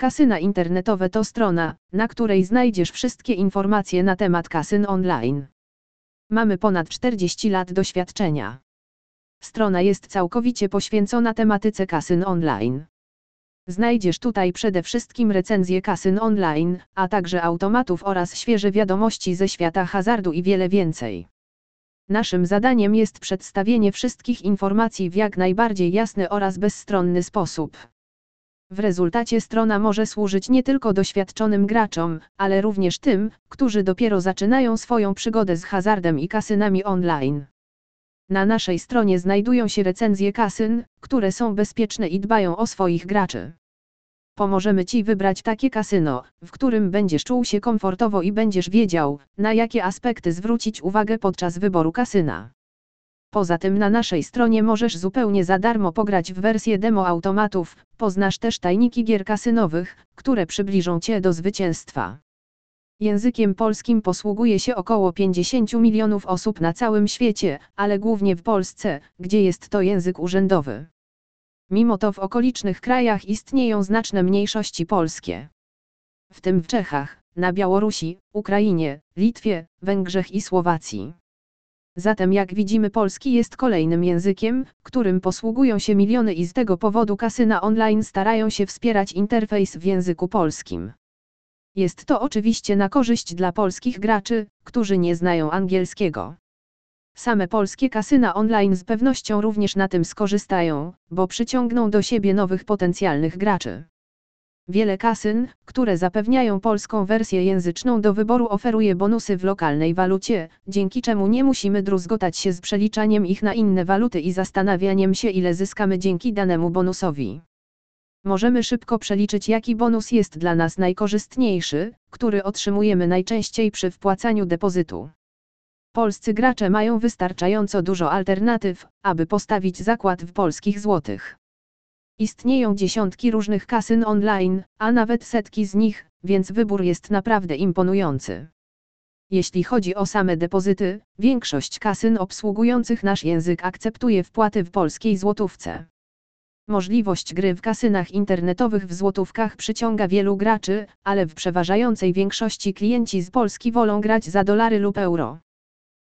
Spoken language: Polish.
Kasyna internetowe to strona, na której znajdziesz wszystkie informacje na temat kasyn online. Mamy ponad 40 lat doświadczenia. Strona jest całkowicie poświęcona tematyce kasyn online. Znajdziesz tutaj przede wszystkim recenzje kasyn online, a także automatów oraz świeże wiadomości ze świata hazardu i wiele więcej. Naszym zadaniem jest przedstawienie wszystkich informacji w jak najbardziej jasny oraz bezstronny sposób. W rezultacie strona może służyć nie tylko doświadczonym graczom, ale również tym, którzy dopiero zaczynają swoją przygodę z hazardem i kasynami online. Na naszej stronie znajdują się recenzje kasyn, które są bezpieczne i dbają o swoich graczy. Pomożemy Ci wybrać takie kasyno, w którym będziesz czuł się komfortowo i będziesz wiedział, na jakie aspekty zwrócić uwagę podczas wyboru kasyna. Poza tym na naszej stronie możesz zupełnie za darmo pograć w wersję demo automatów, poznasz też tajniki gier kasynowych, które przybliżą Cię do zwycięstwa. Językiem polskim posługuje się około 50 milionów osób na całym świecie, ale głównie w Polsce, gdzie jest to język urzędowy. Mimo to w okolicznych krajach istnieją znaczne mniejszości polskie. W tym w Czechach, na Białorusi, Ukrainie, Litwie, Węgrzech i Słowacji. Zatem jak widzimy polski jest kolejnym językiem, którym posługują się miliony i z tego powodu kasyna online starają się wspierać interfejs w języku polskim. Jest to oczywiście na korzyść dla polskich graczy, którzy nie znają angielskiego. Same polskie kasyna online z pewnością również na tym skorzystają, bo przyciągną do siebie nowych potencjalnych graczy. Wiele kasyn, które zapewniają polską wersję języczną do wyboru oferuje bonusy w lokalnej walucie, dzięki czemu nie musimy druzgotać się z przeliczaniem ich na inne waluty i zastanawianiem się ile zyskamy dzięki danemu bonusowi. Możemy szybko przeliczyć jaki bonus jest dla nas najkorzystniejszy, który otrzymujemy najczęściej przy wpłacaniu depozytu. Polscy gracze mają wystarczająco dużo alternatyw, aby postawić zakład w polskich złotych. Istnieją dziesiątki różnych kasyn online, a nawet setki z nich, więc wybór jest naprawdę imponujący. Jeśli chodzi o same depozyty, większość kasyn obsługujących nasz język akceptuje wpłaty w polskiej złotówce. Możliwość gry w kasynach internetowych w złotówkach przyciąga wielu graczy, ale w przeważającej większości klienci z Polski wolą grać za dolary lub euro.